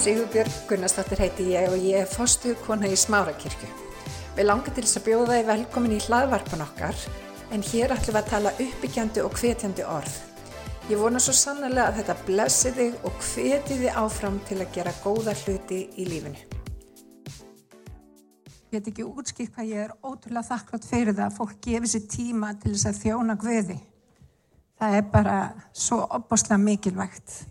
Sigurbjörg Gunnarsdóttir heiti ég og ég er fostu kona í Smárakirkju. Við langar til þess að bjóða þið velkomin í hlaðvarpan okkar en hér ætlum við að tala uppbyggjandi og hvetjandi orð. Ég vona svo sannlega að þetta blessi þig og hveti þið áfram til að gera góða hluti í lífinu. Ég get ekki útskipt hvað ég er ótrúlega þakklátt fyrir það að fólk gefi sér tíma til þess að þjóna Guði. Það er bara svo opbáslega mikilvægt.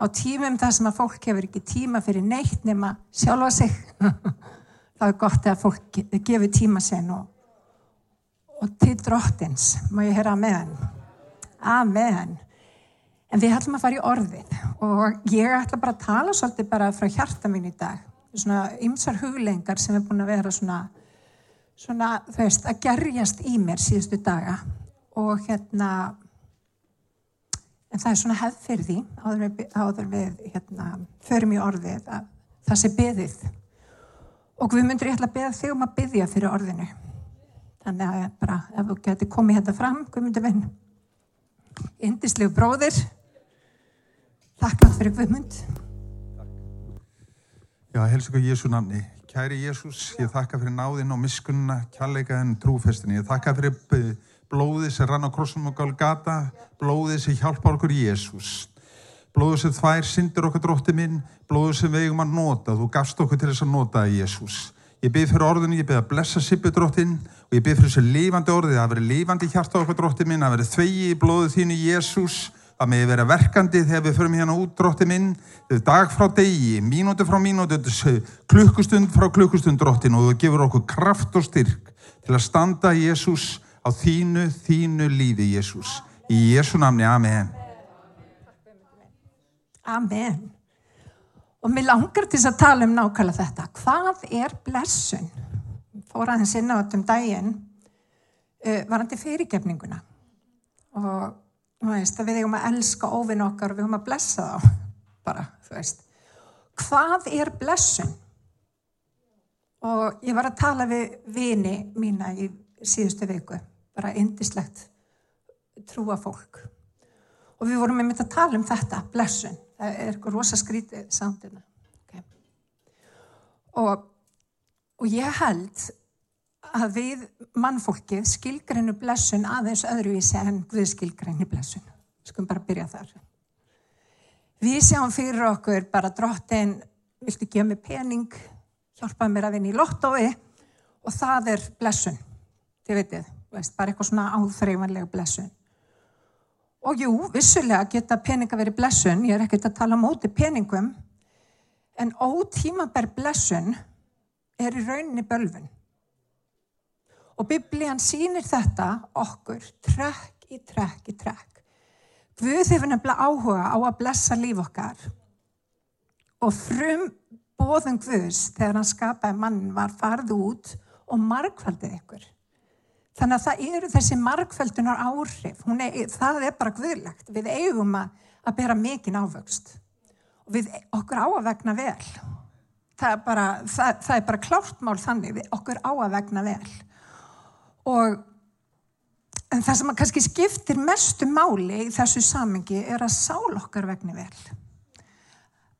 Á tímum þar sem að fólk hefur ekki tíma fyrir neitt nema sjálfa sig, þá er gott að fólk gefi tíma sen og, og til drottins, má ég heyra amen. Amen. En við ætlum að fara í orðið og ég ætla bara að tala svolítið bara frá hjarta mín í dag svona ymsar huglengar sem er búin að vera svona, svona þú veist, að gerjast í mér síðustu daga og hérna en það er svona hefð fyrir því áður við, áður við hérna, förum í orðið að það sé beðið. Og Guðmundur ég ætla að beða þig um að beðja fyrir orðinu. Þannig að bara ef þú getur komið hérna fram Guðmundur vinn indislegu bróðir. Þakka fyrir Guðmund. Já, helst okkur Jésu namni. Kæri Jésús, ég þakka fyrir náðinn og miskunna, kjalleikaðin, trúfestinni. Ég þakka fyrir blóðið sem rann á krossum og Golgata, blóðið sem hjálpa okkur Jésús. Blóðið sem þvær syndir okkur drótti minn, blóðið sem við eigum að nota. Þú gafst okkur til þess að nota Jésús. Ég byrð fyrir orðinu, ég byrð að blessa sippi dróttin og ég byrð fyrir þessu lifandi orðið að vera lifandi hjarta okkur drótti minn, að vera þvegi í blóðið þínu Jésús það með vera verkandi þegar við förum hérna út drótti minn, dag frá degi mínúti frá mínúti, klukkustund frá klukkustund dróttin og þú gefur okkur kraft og styrk til að standa Jésús á þínu, þínu lífi Jésús. Í Jésu namni, Amen. Amen. Og mér langar til að tala um nákvæmlega þetta. Hvað er blessun? Fór aðeins inn á þetta um daginn uh, varandi fyrirgefninguna og veist, við eigum að elska óvinn okkar og við eigum að blessa þá bara, þú veist hvað er blessun og ég var að tala við vini mína í síðustu viku bara indislegt trúa fólk og við vorum með mitt að tala um þetta blessun, það er eitthvað rosa skrítið samtina okay. og og ég held að við mannfólkið skilgreinu blessun aðeins öðruvísi en Guð skilgreinu blessun. Skum bara byrja þar. Við sjáum fyrir okkur bara drottin, viltu gefa mig pening, hjálpa mér að vinna í lottói og það er blessun. Þið veitir, veist, bara eitthvað svona áþreifanlega blessun. Og jú, vissulega geta peninga verið blessun, ég er ekkert að tala móti peningum, en ótímabær blessun er í rauninni bölfun. Og biblían sínir þetta okkur trekk í trekk í trekk. Guð hefur nefnilega áhuga á að blessa líf okkar og frum bóðum Guðs þegar hann skapaði mann var farð út og markfaldið ykkur. Þannig að það eru þessi markfaldunar áhrif, er, það er bara Guðlegt. Við eigum að, að bera mikinn ávöxt. Og við okkur á að vegna vel. Það er bara, það, það er bara klártmál þannig, við okkur á að vegna vel. Og það sem kannski skiptir mestu máli í þessu samengi er að sál okkar vegni vel.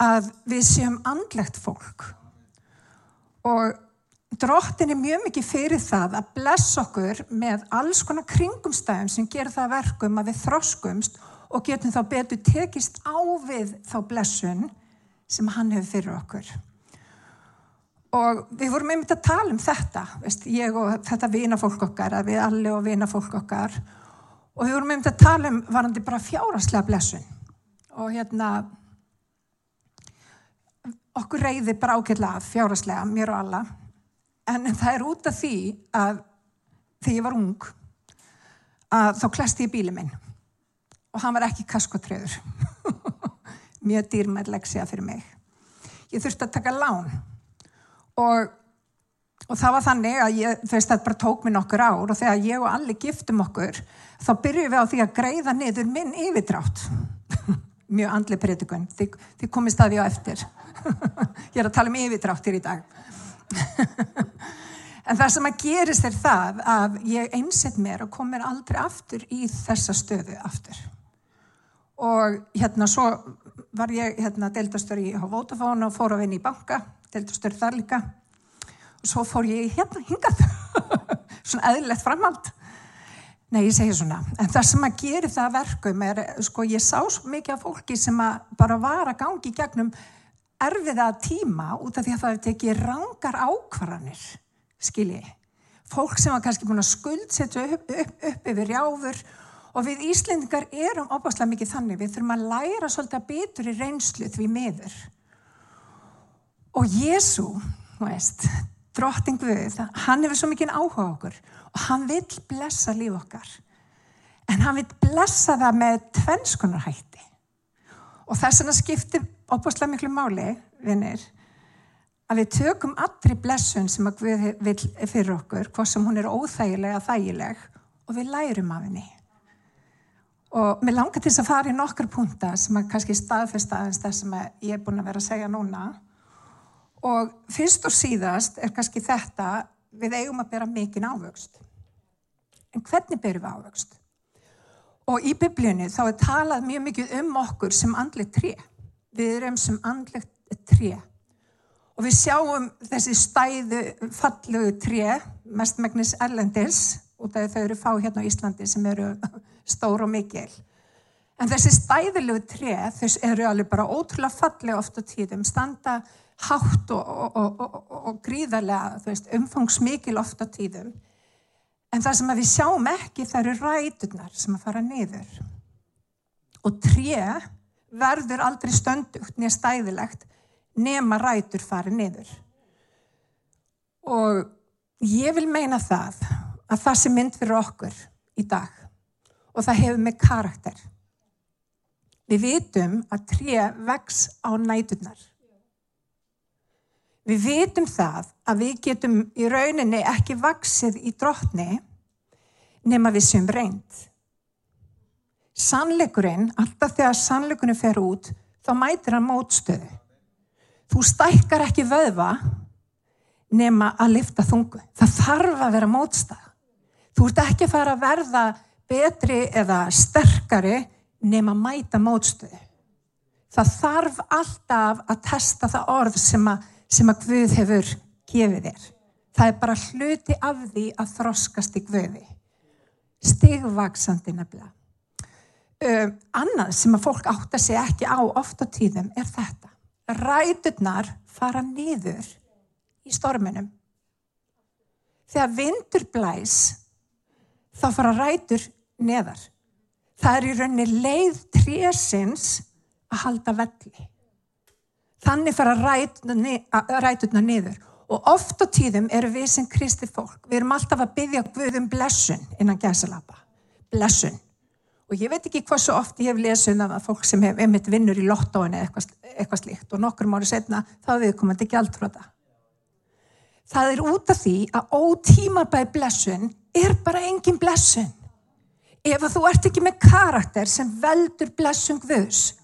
Að við séum andlegt fólk. Og drottin er mjög mikið fyrir það að bless okkur með alls konar kringumstæðum sem ger það verkum að við þroskumst og getum þá betur tekist á við þá blessun sem hann hefur fyrir okkur. Og við vorum einmitt að tala um þetta veist, ég og þetta vinafólk okkar að við allir og vinafólk okkar. Og við vorum einmitt að tala um varandi bara fjáraslega blessun. Og hérna okkur reyði bara ákveðlega fjáraslega, mér og alla en það er út af því að þegar ég var ung að þá klæsti ég bíli minn. Og hann var ekki kaskotröður mjög dýrmæð leksja fyrir mig. Ég þurfti að taka lán. Og, og það var þannig að ég, veist, það bara tók mér nokkur ár. Og þegar ég og allir giftum okkur þá byrjuðum við á því að greiða niður minn yfirdrátt. Mjög andli predikun. Því, því komist það við á eftir. Ég er að tala um yfirdráttir í dag en það sem að gerist er það að ég einsett mér og kom mér aldrei aftur í þessa stöðu aftur. Og hérna svo var ég hérna deildastur í Vodafone og fór að vinna í banka, deildastur þar líka. Og svo fór ég hérna hingað, svona eðlilegt framhald. Nei, ég segi svona, en það sem að gera það verkum er, sko, ég sá svo mikið af fólki sem að bara var að gangi gegnum erfiða tíma út af því að það hefði tekið rángar ákvarðanir, skilji. Fólk sem var kannski búin að skuldsetja upp, upp, upp yfir jáfur og við Íslendingar erum opaslega mikið þannig, við þurfum að læra svolítið betur í reynslu því meður. Og Jésu, veist, drotting Guð, hann hefur svo mikið áhuga okkur og hann vil blessa líf okkar. En hann vil blessa það með tvennskonarhætti. Og þess vegna skiptir opaslega miklu máli, vinnir, að við tökum allri blessun sem að Guð vil fyrir okkur, hvað sem hún er óþægilega, þægileg, og við lærum af henni. Og mér langar til þess að fara í nokkur punta sem að kannski staðfesta aðeins það sem ég er búin að vera að segja núna. Og fyrst og síðast er kannski þetta, við eigum að bera mikinn ávöxt. En hvernig berum við ávöxt? Og í biblíunni þá er talað mjög mikið um okkur sem andlið tré. Við erum sem andlið tré. Og við sjáum þessi stæðu fallugu tré, mestmægnis erlendis, út af þau eru fá hérna á Íslandi sem eru stór og mikil. En þessi stæðilegu tré, þess eru alveg bara ótrúlega fallega oft á tíðum, standa hátt og, og, og, og gríðarlega, veist, umfangsmikil oft á tíðum. En það sem við sjáum ekki, það eru ræturnar sem að fara niður. Og tré verður aldrei stöndugt nýja stæðilegt nema rætur fari niður. Og ég vil meina það að það sem mynd fyrir okkur í dag og það hefur með karakter. Við vitum að tré vex á nætunar. Við vitum það að við getum í rauninni ekki vaksið í drotni nema við sem reynd. Sannleikurinn, alltaf þegar sannleikurinn fer út, þá mætir hann mótstöðu. Þú stækkar ekki vöðva nema að lifta þungu. Það þarf að vera mótstað. Þú ert ekki að fara að verða betri eða sterkari nema að mæta mótstöðu. Það þarf alltaf að testa það orð sem að, sem að Guð hefur gefið þér. Það er bara hluti af því að þroskast í Guði. Stigvaksandi nefnilega. Uh, annað sem að fólk átta sig ekki á ofta tíðum er þetta. Ræturnar fara niður í storminum. Þegar vindur blæs þá fara rætur neðar. Það er í rauninni leið trésins að halda velli. Þannig fara ræturna niður. Og oft á tíðum eru við sem kristi fólk, við erum alltaf að byggja Guðum blessun innan gæsalapa. Blessun. Og ég veit ekki hvað svo oft ég hef lesið um að fólk sem hef einmitt vinnur í lottóinu eða eitthvað, eitthvað slíkt og nokkur mánu setna þá við komum þetta ekki aldrei á það. Er út af því að ótímabæð blessun er bara engin blessun. Ef þú ert ekki með karakter sem veldur blessun Guðs,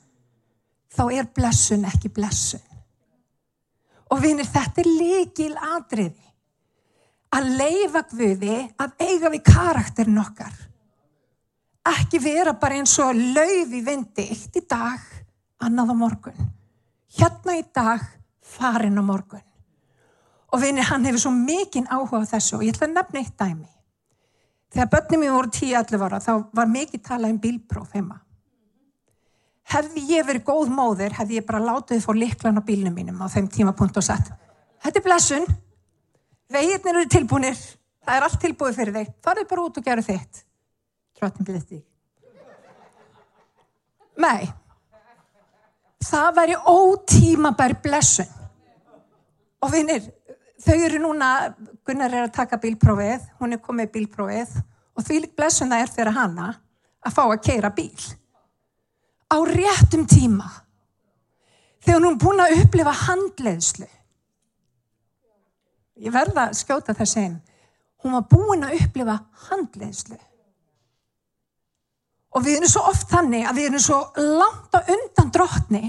þá er blessun ekki blessun. Og vinir, þetta er líkil atriði. Að leifa Guði að eiga við karakterin okkar. Ekki vera bara eins og lauf í vindi eitt í dag, annað á morgun. Hérna í dag, farin á morgun. Og vinir, hann hefur svo mikinn áhuga á þessu og ég ætla að nefna eitt dæmi. Þegar börnum ég voru 10-11 ára þá var mikið talað um bílpróf heima. Hefði ég verið góð móður, hefði ég bara látið fór liklan á bílnum mínum á þeim tímapunkt og sagt Þetta er blessun, veginnir eru tilbúinir, það er allt tilbúið fyrir þig, farið bara út og gera þitt. Trottin bliðti. Nei, það væri ótímabær blessun. Og vinir, þau eru núna, Gunnar er að taka bílprófið, hún er komið bílprófið og því lík blessuna er fyrir hana að fá að keira bíl. Á réttum tíma. Þegar hún er búin að upplifa handleiðslu. Ég verða að skjóta þess einn. Hún var búin að upplifa handleiðslu. Og við erum svo oft þannig að við erum svo langt á undan drottni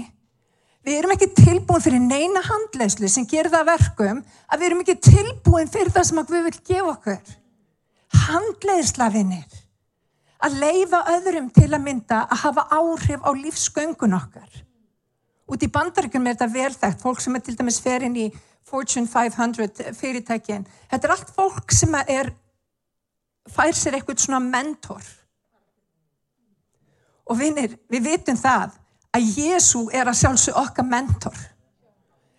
Við erum ekki tilbúin fyrir neina handleyslu sem gerir það verkum að við erum ekki tilbúin fyrir það sem við viljum gefa okkur. Handleysla-vinnir. Að leifa öðrum til að mynda að hafa áhrif á lífsgöngun okkar. Út í bandaríkjum er þetta velþægt, fólk sem er til dæmis ferinn í Fortune 500 fyrirtækin. Þetta er allt fólk sem er, fær sér eitthvað svona mentor. Og vinir, við vitum það að Jésu er að sjálfsög okkar mentor.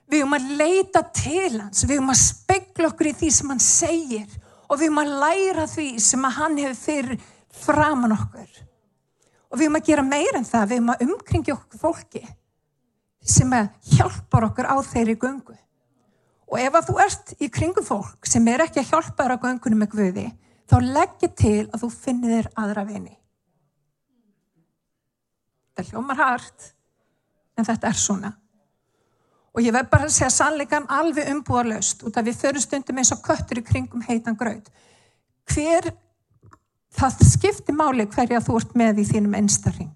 Við höfum að leita til hans, við höfum að spegla okkur í því sem hann segir og við höfum að læra því sem hann hefur fyrir framan okkur. Og við höfum að gera meira en það, við höfum að umkringja okkur fólki sem hjálpar okkur á þeirri gungu. Og ef að þú ert í kringum fólk sem er ekki að hjálpa þér á gungunum með Guði, þá leggir til að þú finnir þér aðra vini. Þetta hljómar hart, en þetta er svona. Og ég verð bara að segja sannleikan alveg umbúðarlaust út af við förum stundum eins og köttur í kringum heitan gröð. Hver, það skiptir máli hverja þú ert með í þínum einstarring.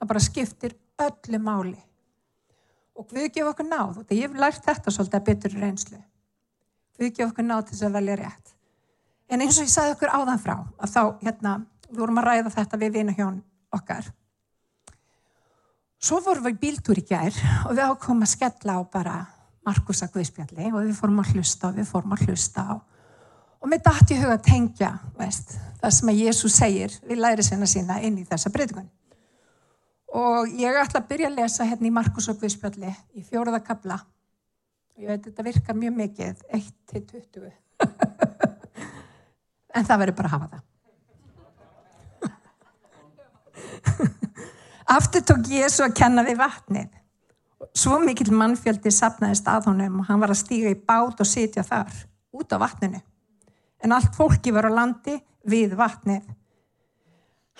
Það bara skiptir öllu máli. Og Guð gefa okkur náð og ég hef lært þetta svolítið að betur reynslu. Guð gefa okkur náð til þess að velja rétt. En eins og ég sagði okkur áðan frá að þá, hérna, við vorum að ræða þetta við vina hjón okkar. Svo vorum við í bíltúr í gær og við ákomum að skella á bara Markus að Guðspjalli og við fórum að hlusta og við fórum að hlusta á og með dætt í huga að tengja veist, það sem að Jésús segir við læri sinna sína inn í þessa breytingun og ég ætla að byrja að lesa hérna í Markus og Guðspjalli í fjóraða kabla og ég veit þetta virkar mjög mikið 1-20 en það verður bara að hafa það. Aftur tók Jésu að kenna við vatnið. Svo mikill mannfjöldi sapnaðist að honum og hann var að stíga í bát og sitja þar út á vatninu en allt fólki var á landi við vatnið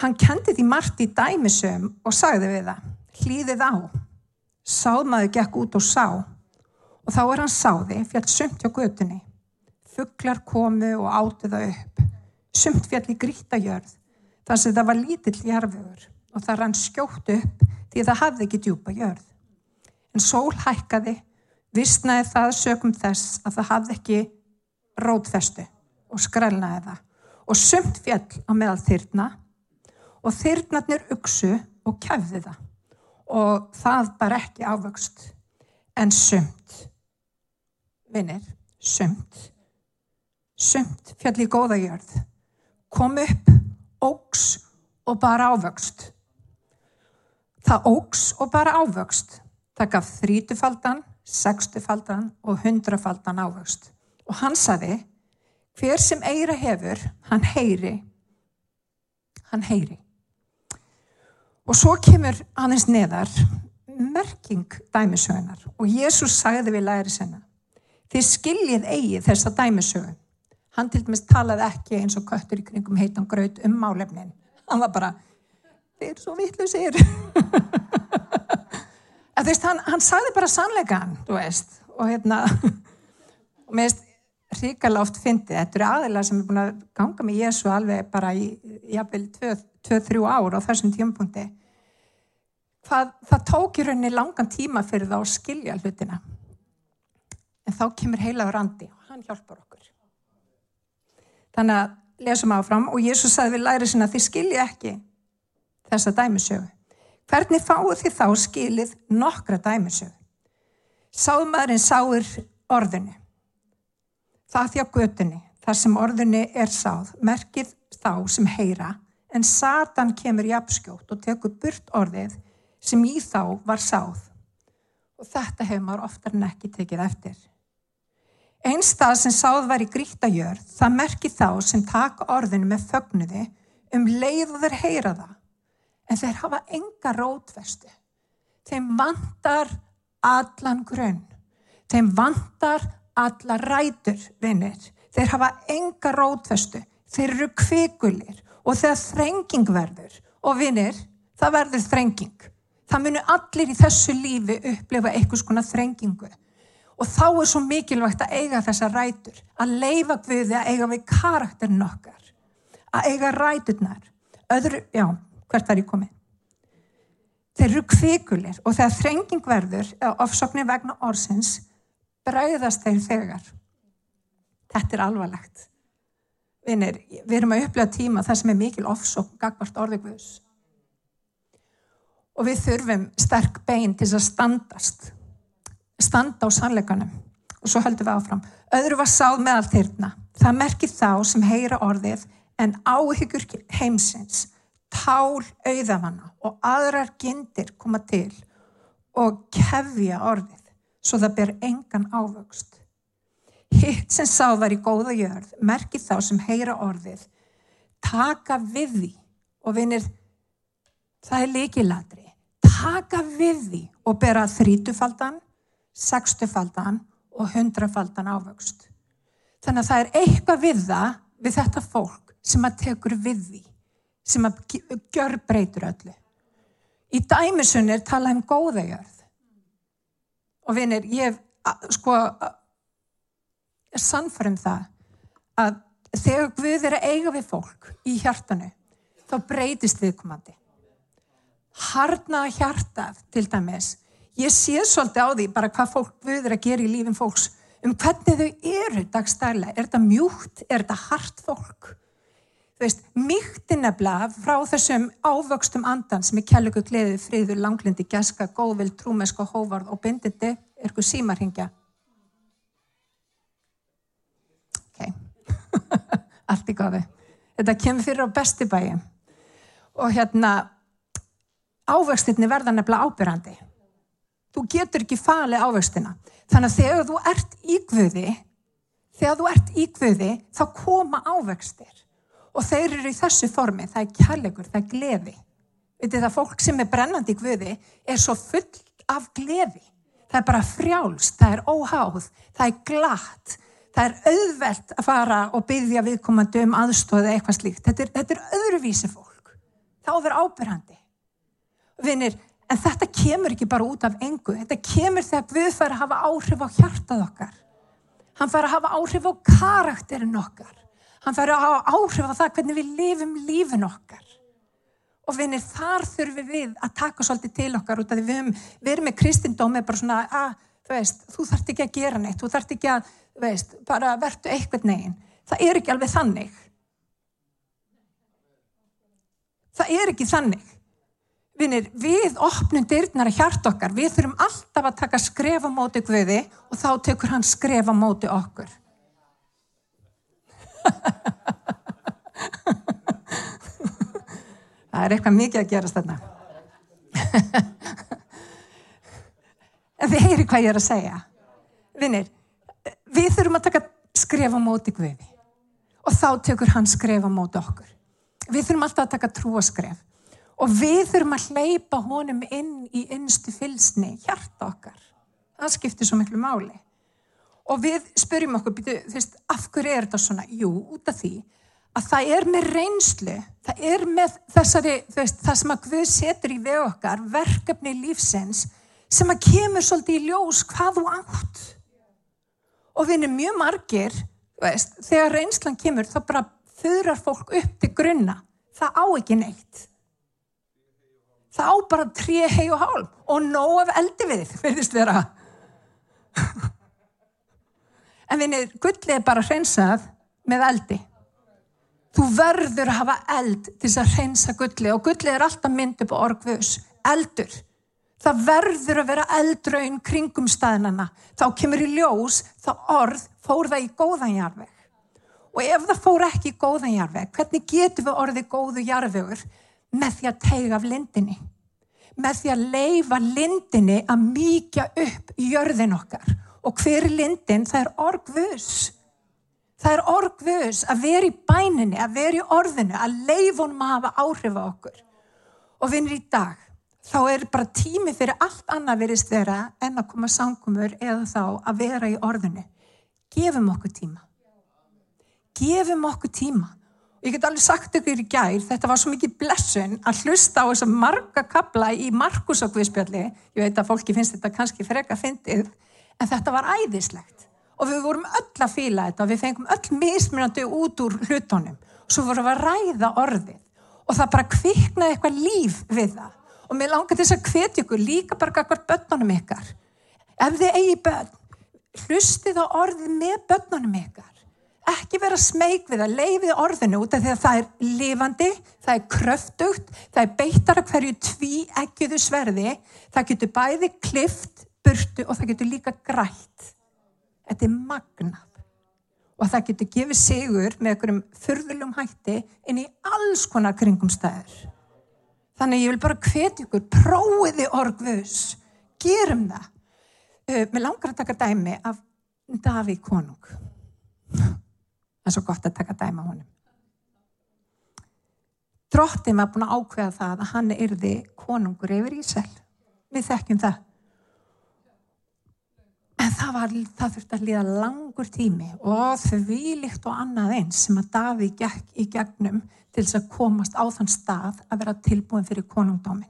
Hann kendi því margt í dæmisum og sagði við það, hlýðið á. Sáðmaður gekk út og sá og þá er hann sáði fjall sumt hjá götunni. Fugglar komu og átti það upp. Sumt fjall í grítajörð þar sem það var lítill jarfiður og það rann skjótt upp því það hafði ekki djúpa jörð. En sól hækkaði, vissnaði það sögum þess að það hafði ekki rótfestu og skrælnaði það. Og sumt fjall á meðal þyrna og þyrnarnir uksu og kæfði það. Og það bar ekki ávöxt. En sumt vinnir, sumt sumt fjall í góðajörð kom upp, ógs og bar ávöxt. Það ógs og bar ávöxt. Það gaf þrítufaldan sextufaldan og hundrafaldan ávöxt. Og hann saði hver sem eira hefur hann heyri hann heyri Og svo kemur aðeins neðar merking dæmisögunar og Jésús sagði við læri senna þið skiljið eigið þessa dæmisögun. Hann til dæmis talaði ekki eins og köttur í kringum heitan graut um málefnin. Hann var bara, þið er svo vittlusir. hann, hann sagði bara sannlegan, þú veist, og hérna, og mér veist, ríkala oft fyndið, þetta eru aðeila sem er búin að ganga með Jésu alveg bara í jafnvel 2-3 ár á þessum tímpunkti það, það tók í rauninni langan tíma fyrir það að skilja hlutina. En þá kemur heilaður andi og hann hjálpar okkur. Þannig að lesum áfram og Jésús sagði við læri sinna þið skilja ekki þessa dæmisögu. Hvernig fáið þið þá skilið nokkra dæmisögu? Sáðmaðurinn sáir orðinu. Það þjá götunni, þar sem orðinu er sáð, merkið þá sem heyra, en Satan kemur í apskjótt og tekur burt orðið sem í þá var sáð og þetta hefur maður oftar en ekki tekið eftir. Einn stað sem sáð var í grítajörð, það merkir þá sem taka orðinu með fögnuði um leið og þeir heyra það, en þeir hafa enga rótvestu. Þeim vantar allan grunn, þeim vantar alla rætur, vinnir. Þeir hafa enga rótvestu, þeir eru kvikulir og þegar þrenging verður, og vinnir, það verður þrenging. Það munu allir í þessu lífi upplefa einhvers konar þrengingu. Og þá er svo mikilvægt að eiga þessa rætur að leifa Guði að eiga við karakterin okkar að eiga ræturnar. Öðru, já, hvert var ég komið þeir eru kvikulir og þegar þrenging verður eða ofsóknir vegna orsins bræðast þeir þegar. Þetta er alvarlegt. Vinir, við erum að upplega tíma það sem er mikil ofsókn gagvart orðið Guðs. Og við þurfum sterk bein til að standast standa á sannleikanum. Og svo höldum við áfram. Öðru var sáð meðal þeirna það merkir þá sem heyra orðið en áhyggjur heimsins tál auðamanna og aðrar gindir koma til og kefja orðið svo það ber engan ávöxt hitt sem sáð var í góða jörð merkir þá sem heyra orðið taka við því og vinir það er líkilatri taka við því og bera þrítufaldan sextufaldan og hundrafaldan ávöxt. Þannig að það er eitthvað við það, við þetta fólk sem að tekur við því, sem að gjör breytur öllu. Í dæmisunni er talað um góðagjörð. Og vinir, ég sko er sannfærum það að þegar Guð er að eiga við fólk í hjartanu, þá breytist viðkomandi. Harnaða hjartað til dæmis. Ég sé svolítið á því bara hvað fólk vöður að gera í lífin fólks um hvernig þau eru dagstæla er þetta mjúkt, er þetta hart fólk þú veist, mýkti nefnilega frá þessum ávöxtum andan sem er kjærleiku gleðið, friður, langlindi, gæska góðvild, trúmesko, hóvarð og bindindi er eitthvað símarhingja ok. Allt í gofi þetta kemur fyrir á bestibægi og hérna ávöxtinni verða nefnilega ábyrrandi Þú getur ekki falið ávextina. Þannig að þegar þú ert í Guði, þegar þú ert í Guði, þá koma ávextir. Og þeir eru í þessu formi. Það er kærleikur, það er gleði. Vitið það, fólk sem er brennandi í Guði er svo full af gleði. Það er bara frjálst, það er óháð, það er glatt, það er auðvelt að fara og byggja viðkomandi um aðstóði eitthvað slíkt. Þetta er, þetta er öðruvísi fólk. Það ofur ábyrhandi. Vinnir, En þetta kemur ekki bara út af engu. Þetta kemur þegar Guð fær að hafa áhrif á hjartað okkar. Hann fær að hafa áhrif á karakterin okkar. Hann fær að hafa áhrif á það hvernig við lifum lífin okkar. Og vinir, þar þurfum við að taka svolítið til okkar út af því við, um, við erum með kristindómi bara svona að, ah, þú veist, þú þart ekki að gera neitt, þú þart ekki að, þú veist, bara verðu eitthvað neginn. Það er ekki alveg þannig. Það er ekki þannig. Vinir, við opnum dyrnar að hjart okkar, við þurfum alltaf að taka skref á móti Guði og þá tekur hann skref á móti okkur. Það er eitthvað mikið að gerast þarna. En þið heyri hvað ég er að segja. Vinir, við þurfum að taka skref á móti Guði og þá tekur hann skref á móti okkur. Við þurfum alltaf að taka trúaskref Og við þurfum að hleypa honum inn í innstu fylsni, hjarta okkar. Það skiptir svo miklu máli. Og við spyrjum okkur, byrju, þú veist, af hverju er þetta svona? Jú, út af því að það er með reynslu, það er með þessari, þú veist, það sem að Guð setur í veg okkar, verkefni lífsins, sem að kemur svolítið í ljós hvað þú átt. Og við erum mjög margir, þú veist, þegar reynslan kemur, þá bara þurrar fólk upp til grunna. Það á ekki neitt þá bara trí hei og hálf og nóg af eldi við þið, verðist vera. En vinið, gullið er bara hreinsað með eldi. Þú verður að hafa eld til þess að hreinsa gullið og gullið er alltaf mynd upp á orgvus. Eldur. Það verður að vera eldraun kringum staðinana. Þá kemur í ljós, þá orð fór það í góðanjarveg. Og ef það fór ekki í góðanjarveg, hvernig getur við orðið góðu jarvegur? með því að teiga af lindinni með því að leifa lindinni að mýkja upp jörðin okkar og hver er lindin? Það er orgvus það er orgvus að vera í bæninni að vera í orðinu, að leifunum að hafa áhrif á okkur. Og vinnir í dag þá er bara tími fyrir allt annað verist vera en að koma sangumur eða þá að vera í orðinu. Gefum okkur tíma. Gefum okkur tíma. Ég get alveg sagt ykkur í gær, þetta var svo mikið blessun að hlusta á þess að marga kabla í Markus og Guðspjalli. Ég veit að fólki finnst þetta kannski freka fyndið, en þetta var æðislegt. Og við vorum öll að fíla þetta og við fengum öll mismunandi út úr hlutónum. Svo vorum við að ræða orðið og það bara kviknaði eitthvað líf við það. Og mér langar þess að hvetja ykkur líka bara hvert börnunum ykkar. Ef þið eigi börn, hlustið á orðið með börnunum ykkar ekki vera smeg við að leiði orðinu út af því að það er lifandi, það er kröftugt, það er beittar hverju tví ekkiðu sverði, það getur bæði klift, burtu og það getur líka grætt. Þetta er magnað og það getur gefið sigur með einhverjum fyrðulum hætti inn í alls konar kringumstæður. Þannig ég vil bara hvetja ykkur, prófiði orgvus, gerum það. Uh, mér langar að taka dæmi af Davík konung. Það er svo gott að taka dæma honum. Drottin var búin að ákveða það að hann erði konungur yfir Ísæl. Við þekkjum það. En það, var, það þurfti að líða langur tími og því líkt og annað eins sem að Daví gekk í gegnum til þess að komast á þann stað að vera tilbúin fyrir konungdómin.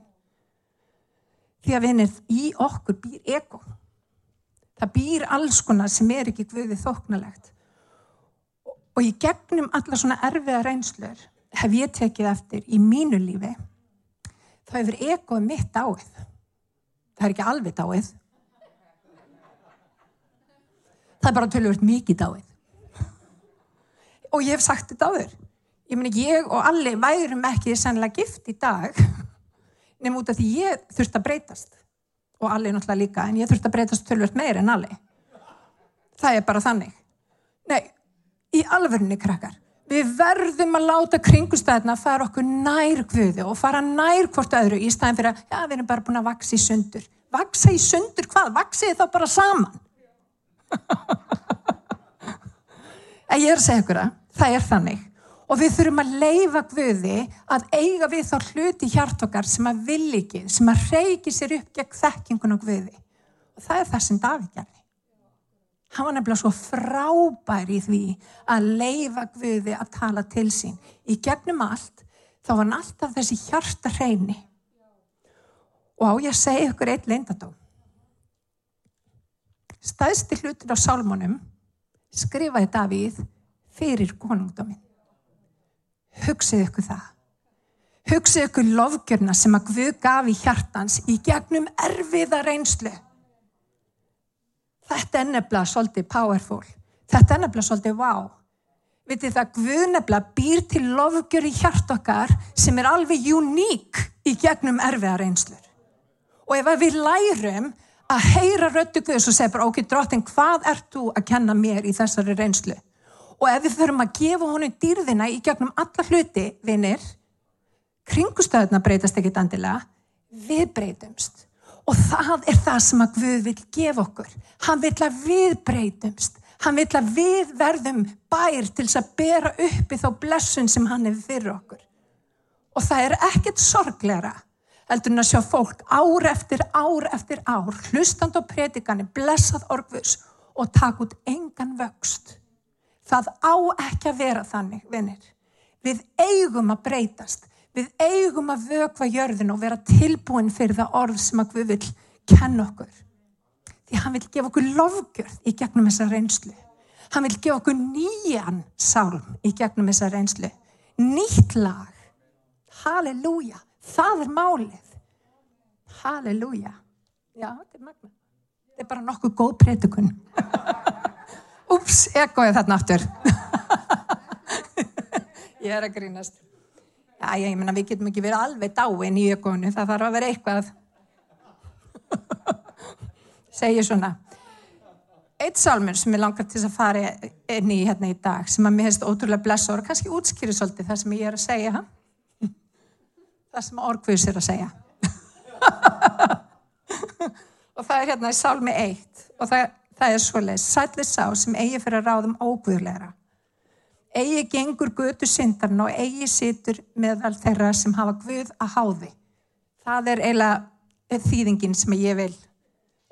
Því að vinir í okkur býr ego. Það býr alls konar sem er ekki guðið þóknalegt. Og í gegnum alla svona erfiða reynslur hef ég tekið eftir í mínu lífi þá hefur egoð mitt dáið. Það er ekki alveg dáið það er bara tölvöld mikið dáið. Og ég hef sagt þetta áður. Ég meni, ég og allir værum ekki sannlega gift í dag nefnum út af því ég þurft að breytast. Og allir náttúrulega líka, en ég þurft að breytast tölvöld meir en allir. Það er bara þannig. Nei, í alverðinni krakkar. Við verðum að láta kringustæðina að fara okkur nær guði og fara nær hvort öðru í staðin fyrir að, já, við erum bara búin að vaksa í sundur. Vaksa í sundur hvað? Vaksið þá bara saman en ég er að segja ykkur að það er þannig. Og við þurfum að leifa Guði að eiga við þá hluti hjart okkar sem að vil ekki, sem að reiki sér upp gegn þekkingun og Guði. Og það er það sem Davík gerði. Hann var nefnilega svo frábær í því að leifa Guði að tala til sín. Í gegnum allt þá var hann alltaf þessi hjarta hreini og á ég að segja ykkur eitt leindadóm Stæðsti hlutin á sálmónum skrifaði Davíð fyrir konungdómin. Hugsið ykkur það. Hugsið ykkur lofgjörna sem að Guð gaf í hjartans í gegnum erfiða reynslu. Þetta er nefnilega svolítið powerful. Þetta er nefnilega svolítið wow. Vitið það, Guð nefnilega býr til lofgjör í hjart okkar sem er alveg uník í gegnum erfiða reynslur. Og ef við lærum að heyra röttu Guðs og segja bara ok, drottin, hvað ert þú að kenna mér í þessari reynslu? Og ef við förum að gefa honum dýrðina í gegnum alla hluti, vinnir, kringustöðuna breytast ekkit andilega, við breytumst. Og það er það sem að Guð vil gefa okkur. Hann vil að við breytumst. Hann vil að við verðum bær til þess að bera uppi þá blessun sem hann hefur fyrir okkur. Og það er ekkert sorgleira heldur en að sjá fólk ár eftir ár eftir ár, hlustand á predikani, blessað orgvus og takk út engan vöxt. Það á ekki að vera þannig, vinnir. Við eigum að breytast, við eigum að vögva jörðin og vera tilbúin fyrir það orð sem að við vil kenna okkur. Því hann vil gefa okkur lofgjörð í gegnum þessa reynslu. Hann vil gefa okkur nýjan sálm í gegnum þessa reynslu. Nýtt lag. Halleluja. Það er málið. Halleluja. Já, þetta er magna. Þetta er bara nokkuð góð prétukun. Úps, ekoði þarna aftur. ég er að grínast. Já, ég menna, við getum ekki verið alveg dáin í ekonu. Það þarf að vera eitthvað. Segir svona. Eitt sálmur sem ég langar til að fara inn í hérna í dag, sem að mér hefst ótrúlega blessa og kannski útskýri svolítið það sem ég er að segja. Ha? Það sem orgvus er að segja. Og það er hérna í sálmi 1 og það, það er svoleið sætli sá sem eigi fyrir að ráðum óguðleira eigi gengur gutu syndarinn og eigi situr meðal þeirra sem hafa guð að háði. Það er eiginlega þýðingin sem ég vil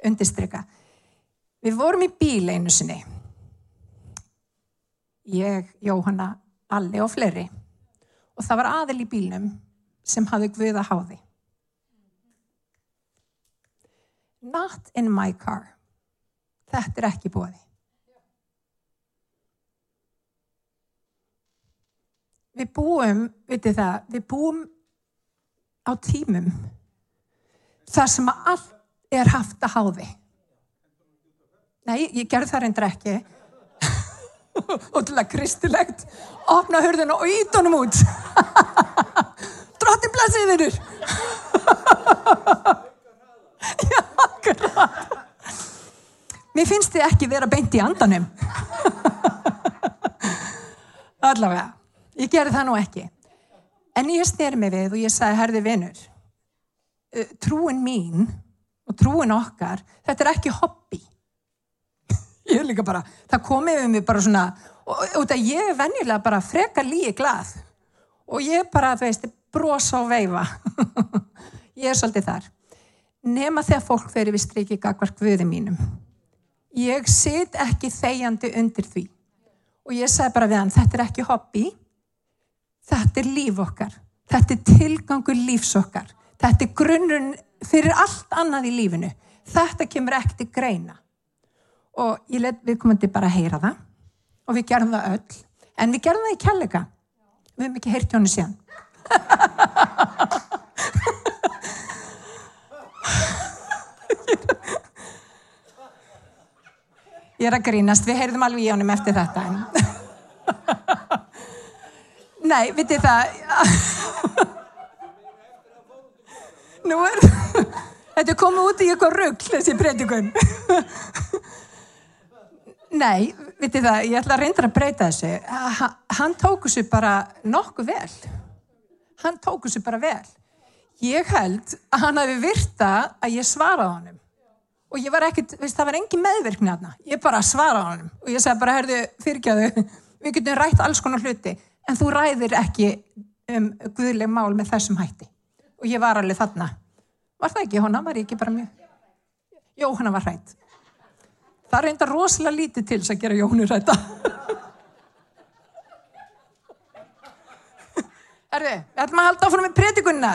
undistrykka við vorum í bíl einu sinni. Ég, Jóhanna, Alli og fleiri. Og það var aðil í bílnum sem hafi Guð að háði. Not in my car. Þetta er ekki bóði. Við búum, veitir það, við búum á tímum þar sem að allt er haft að háði. Nei, ég gerð það reyndar ekki. ótrúlega kristilegt opna hurðina og ít honum út drottin blessið þurur já, akkurat mér finnst þið ekki vera beint í andanum allavega ég gerði það nú ekki en ég sneri mig við og ég sagði herði vinnur trúin mín og trúin okkar þetta er ekki hobby ég er líka bara, það komið um mig bara svona, og, og það ég er venjulega bara frekar líi glað og ég bara, þú veist, brosa og veifa. Ég er svolítið þar. Nema þegar fólk fyrir við strikið gagvar guði mínum. Ég sit ekki þegjandi undir því. Og ég segi bara við hann, þetta er ekki hobby. Þetta er líf okkar. Þetta er tilgangur lífs okkar. Þetta er grunnun fyrir allt annað í lífinu. Þetta kemur ekkert í greina. Og ég let viðkomandi bara heyra það. Og við gerum það öll. En við gerum það í kjallega við hefum ekki heyrt hjónu síðan ég er að grínast. Við heyrðum alveg í honum eftir þetta. Nei, vitið það? Nú er þetta komið út í eitthvað rugg þessi predikun. Nei, vitið það, ég ætla að reynda að breyta þessu. Ha, hann tóku sér bara nokkuð vel. Hann tóku sér bara vel. Ég held að hann hafi virta að ég svaraði honum. Og ég var ekkert, veist, það var engin meðvirkni aðna. Ég bara svaraði honum. Og ég sagði bara, herðu, fyrirgjöðu, við getum rætt alls konar hluti, en þú ræðir ekki um guðleg mál með þessum hætti. Og ég var alveg þarna. Var það ekki, hona var ég ekki bara mjög? Jó, hana var hrætt. Það reynda rosalega lítið til þess að gera Jónu rætta. Erði, við ætlum að halda áfram með predikunna.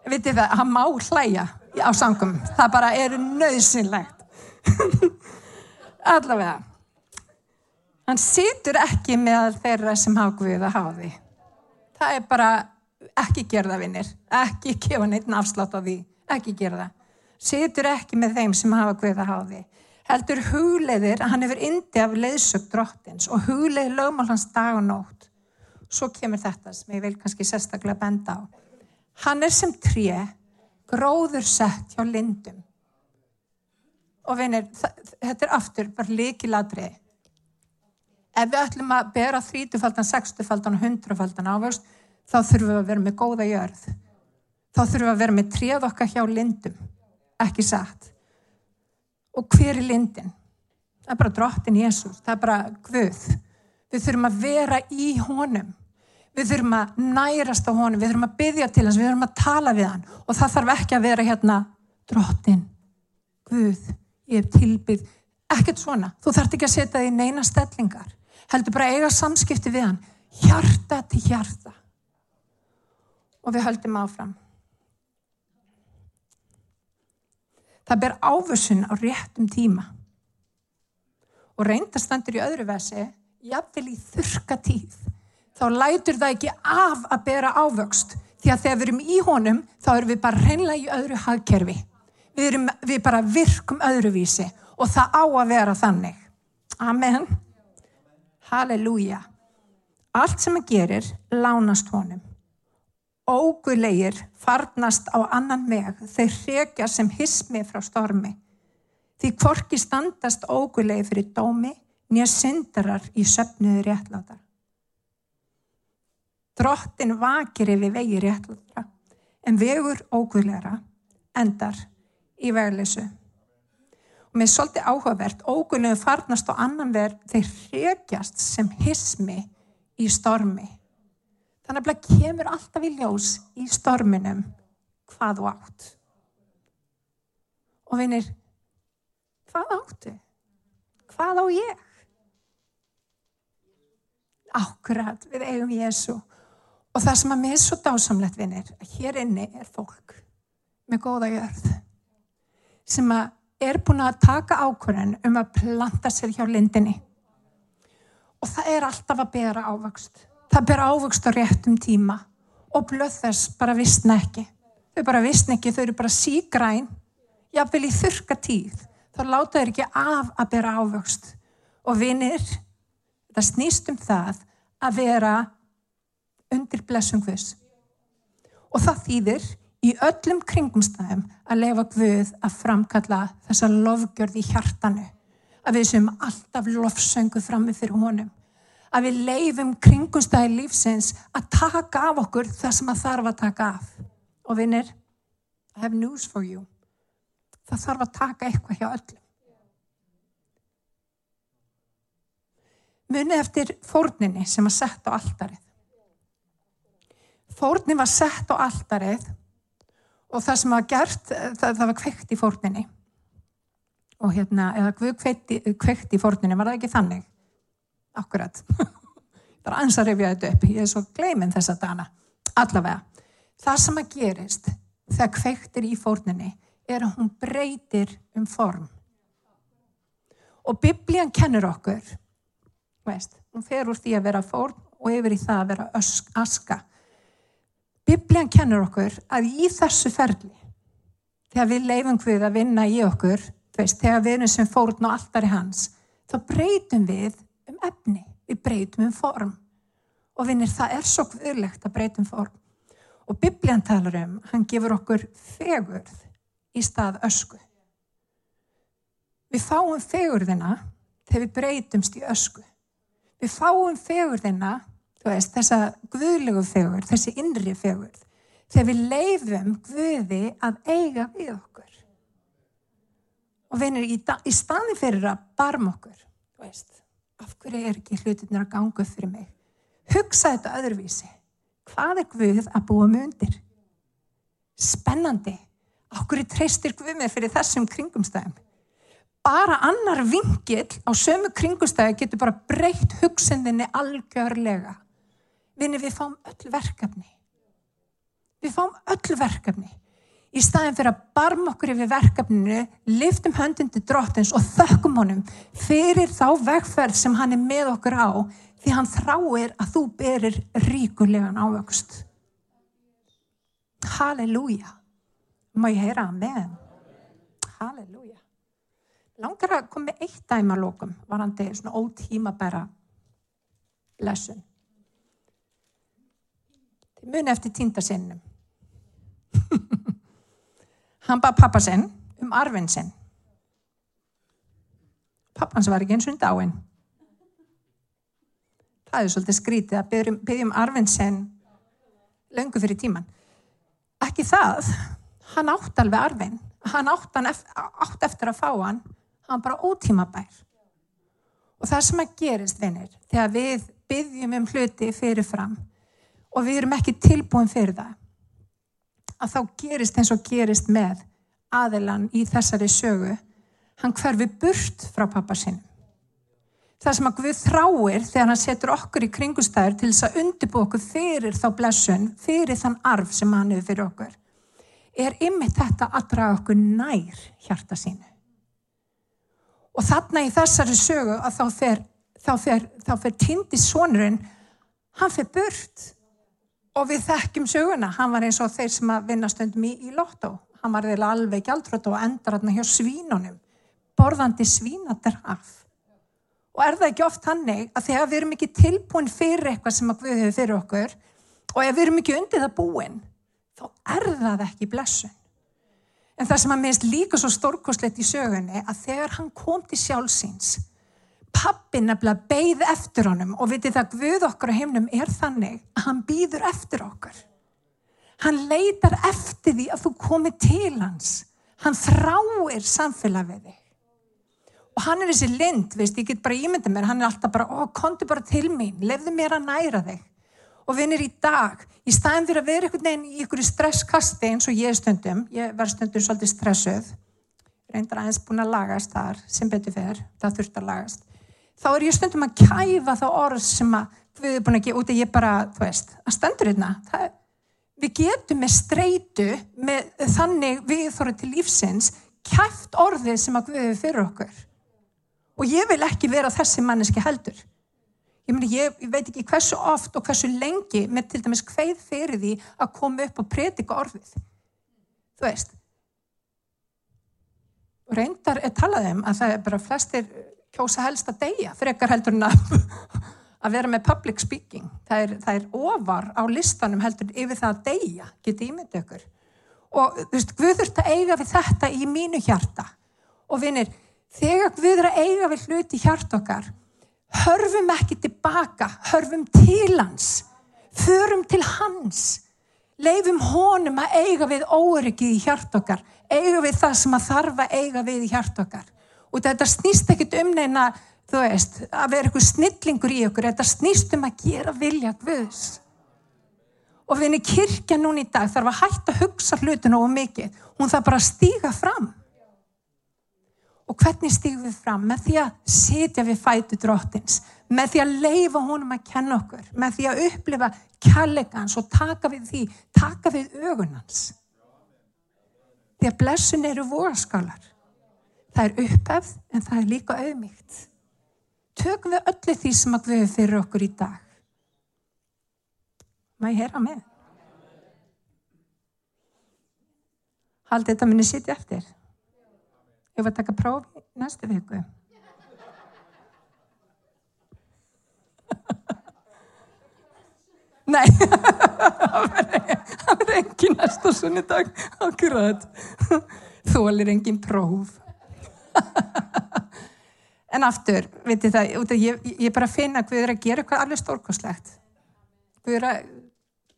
Vitið það, hann má hlæja á sangum. Það bara er nöðsynlegt. Allavega. Hann situr ekki með þeirra sem hafa guðið að hafa því. Það er bara ekki gerða vinnir. Ekki gefa neitt afslátt á því ekki gera það. Situr ekki með þeim sem hafa guða háði. Heldur hugleiðir að hann hefur indi af leiðsög drottins og hugleiðir lögmál hans dag og nótt. Svo kemur þetta sem ég vil kannski sérstaklega benda á. Hann er sem tré, gróður sett hjá lindum. Og vinir, þetta er aftur bara líkiladrið. Ef við ætlum að bera þrítufaldan, sextufaldan og hundrufaldan ávöxt, þá þurfum við að vera með góða jörð þá þurfum við að vera með tréð okkar hjá lindum, ekki satt. Og hver er lindin? Það er bara drottin Jésús, það er bara Guð. Við þurfum að vera í honum. Við þurfum að nærast á honum, við þurfum að byggja til hans, við þurfum að tala við hann. Og það þarf ekki að vera hérna drottin, Guð, ég hef tilbyggð. Ekkert svona, þú þarf ekki að setja því neina stellingar. Heldur bara eiga samskipti við hann, hjarta til hjarta. Og við höldum áfram. Það ber áfusun á réttum tíma. Og reyndastandur í öðru vesi, jafnvel í þurka tíð, þá lætur það ekki af að bera ávöxt. Því að þegar við erum í honum, þá erum við bara reynlega í öðru hagkerfi. Við, erum, við bara virkum öðruvísi og það á að vera þannig. Amen. Halleluja. Allt sem að gerir, lánast honum ógulegir farnast á annan meg, þeir hrekja sem hismi frá stormi. Því hvorki standast ógulegi fyrir dómi, nýja syndarar í söpnuðu réttláta. Drottin vakir yfir vegi réttláta, en vegur ógulegra endar í vegleysu. Og með svolítið áhugavert, ógulegu farnast á annan verð, þeir hrekjast sem hismi í stormi. Þannig að kemur alltaf í ljós í storminum hvað þú átt. Og vinir, hvað áttu? Hvað á ég? Ákveðat, við eigum Jésu. Og það sem að mér er svo dásamlegt, vinir, að hér inni er fólk með góða jörð sem að er búin að taka ákvörðin um að planta sér hjá lindinni. Og það er alltaf að bera ávöxt það ber ávöxt á réttum tíma og blöð þess bara vissna ekki. Þau bara vissna ekki, þau eru bara sígræn, jáfnvel í þurka tíð, þá láta þeir ekki af að bera ávöxt. Og vinir, það snýst um það að vera undir blessum Guðs. Og það þýðir í öllum kringumstæðum að lefa Guð að framkalla þessa lofgjörð í hjartanu. Að við sem alltaf lofsöngu frammi fyrir honum. Að við leifum kringumstæði lífsins að taka af okkur það sem að þarf að taka af. Og vinnir, I have news for you. Það þarf að taka eitthvað hjá öllum. Munið eftir fórninni sem var sett á alldarið. Fórnin var sett á alldarið og það sem var gert, það, það var kveikt í fórninni. Og hérna, eða kveikt í, kveikt í fórninni, var það ekki þannig? Akkurat. það er ans að rifja þetta upp. Ég er svo gleiminn þessa dana. Allavega. Það sem að gerist þegar kveiktir í fórninni er að hún breytir um form. Og biblían kennur okkur, veist, hún fer úr því að vera fórn og yfir í það að vera ösk, aska. Biblían kennur okkur að í þessu ferli, þegar við leifum við að vinna í okkur, veist, þegar við erum sem fórn og alltaf er hans, þá breytum við um efni, við breytum um form. Og vinnir, það er svo kvöðlegt að breytum form. Og biblían talar um, hann gefur okkur fegurð í stað ösku. Við fáum fegurðina þegar við breytumst í ösku. Við fáum fegurðina, veist, þessa guðlegu fegurð, þessi innri fegurð, þegar við leifum guði að eiga við okkur. Og vinir, í, í staði fyrir að barma okkur, veist, af hverju er ekki hlutinir að ganga upp fyrir mig? Hugsa þetta öðruvísi. Hvað er Guð að búa mig undir? Spennandi. Okkur er treystir Guð með fyrir þessum kringumstæðum. Bara annar vingil á sömu kringumstæði getur bara breytt hugsinninni algjörlega. Vinni, við fáum öll verkefni. Við fáum öll verkefni. Í staðin fyrir að barma okkur yfir verkefninu, liftum höndindi drottins og þökkum honum fyrir þá vegferð sem hann er með okkur á því hann þráir að þú berir ríkulegan ávöxt. Halleluja. Má ég heyra amen? Halleluja. Langar að koma eitt dæma lókum, varandi svona ótímabæra lesun. Muni eftir tíndasinnum. Hann bað pappa sinn um arfinn sinn. Pappans var ekki eins og dáinn. Það er svolítið skrítið að byggja um arfinn sinn löngu fyrir tíman. Ekki það, hann átt alveg arfinn. Hann átt, hann eftir, átt eftir að fá hann, hann bara ótímabær. Og það sem að gerist, vinnir, þegar við byggjum um hluti fyrirfram og við erum ekki tilbúin fyrir það, að þá gerist eins og gerist með aðilan í þessari sögu. Hann hverfi burt frá pappa sinn það sem að Guð þráir þegar hann setur okkur í kringustæður til þess að undirbú okkur fyrir þá blessun fyrir þann arf sem hann hefur fyrir okkur er ymmið þetta að draga okkur nær hjarta sínu. Og þarna í þessari sögu að þá fer, fer, fer tindi sonurinn hann fer burt Og við þekkjum söguna, hann var eins og þeir sem að vinna stundum í, í lottó. Hann var eða alveg gjaldrönd og endar hann hjá svínunum, borðandi svínadraf. Og er það ekki oft hannig að þegar við erum ekki tilbúin fyrir eitthvað sem að við hefur fyrir okkur og ef við erum ekki undir það búin, þá er það ekki blessun. En það sem að minnst líka svo stórkoslegt í sögunni að þegar hann kom til sjálfsins, pappin nefnilega beigð eftir honum og vitið það Guð okkur á heimnum er þannig að hann býður eftir okkur. Hann leitar eftir því að þú komi til hans. Hann þráir samfélag við þig. Og hann er þessi lind, veist, ég get bara ímynda mér, hann er alltaf bara, ó, konti bara til mín, lefðu mér að næra þig. Og vinnir í dag, í staðin fyrir að vera einhvern veginn í einhverju stresskasti eins og ég stundum, ég verð stundum svolítið stressuð, reyndar aðeins búin að lagast þar, sem betur fer, það þurft að lagast þá er ég stundum að kæfa þá orð sem að við erum búin að gefa út að ég bara, þú veist, að stendur hérna. Það, við getum með streitu, með þannig við þóra til lífsins, kæft orðið sem að við hefur fyrir okkur. Og ég vil ekki vera þessi manneski heldur. Ég, meni, ég, ég veit ekki hversu oft og hversu lengi með til dæmis hveið fyrir því að koma upp og predika orðið. Þú veist. reyndar er talað um að það er bara flestir kjósa helst að deyja frekar heldur en að, að vera með public speaking. Það er, það er ofar á listanum heldur yfir það að deyja, geti ímyndið ykkur. Og þú veist, Guð þurft að eiga við þetta í mínu hjarta. Og vinir, þegar Guð er að eiga við hluti hjart okkar, hörfum ekki tilbaka, hörfum til hans, förum til hans, leifum honum að eiga við óryggið í hjart okkar, eiga við það sem að þarf að eiga við í hjart okkar. Og þetta snýst ekkit um neina, þú veist, að vera eitthvað snillingur í okkur, þetta snýst um að gera vilja Guðs. Og við henni kirkja núna í dag þarf að hætta að hugsa hlutinu og mikið, hún þarf bara að stíga fram. Og hvernig stígum við fram? Með því að setja við fætu drottins, með því að leifa honum að kenna okkur, með því að upplifa kjallegans og taka við því, taka við ögunans. Því að blessun eru vorskálar. Það er upphefð en það er líka auðmygt. Tökum við öllu því sem að við fyrir okkur í dag. Má ég heyra með? Haldið þetta minni sitja eftir. Ég var að taka prófi næstu viku. Nei, það verður engin næsta sunnudag, akkurat. Þú alveg engin próf. En aftur, veitir það, ég, ég bara finna að við erum að gera eitthvað alveg stórkoslegt. Að,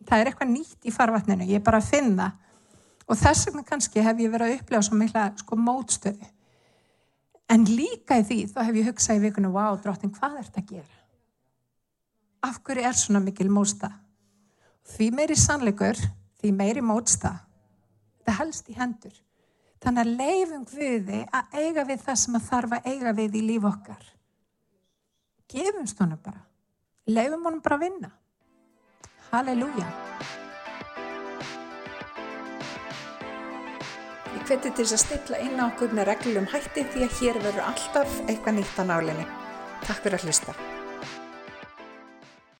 það er eitthvað nýtt í farvatninu, ég bara finna. Og þess vegna kannski hef ég verið að upplega svo mikla sko, mótstöðu. En líka í því, þá hef ég hugsað í vikunum, wow, drottin, hvað er þetta að gera? Af hverju er svona mikil mótstað? Því meiri sannleikur, því meiri mótstað. Það helst í hendur. Þannig að leifum Guði að eiga við það sem að þarf að eiga við í líf okkar. Gefumst honum bara. Leifum honum bara að vinna. Halleluja. Ég hveti til þess að stilla inn á okkur með reglum hætti því að hér verður alltaf eitthvað nýtt á nálinni. Takk fyrir að hlusta.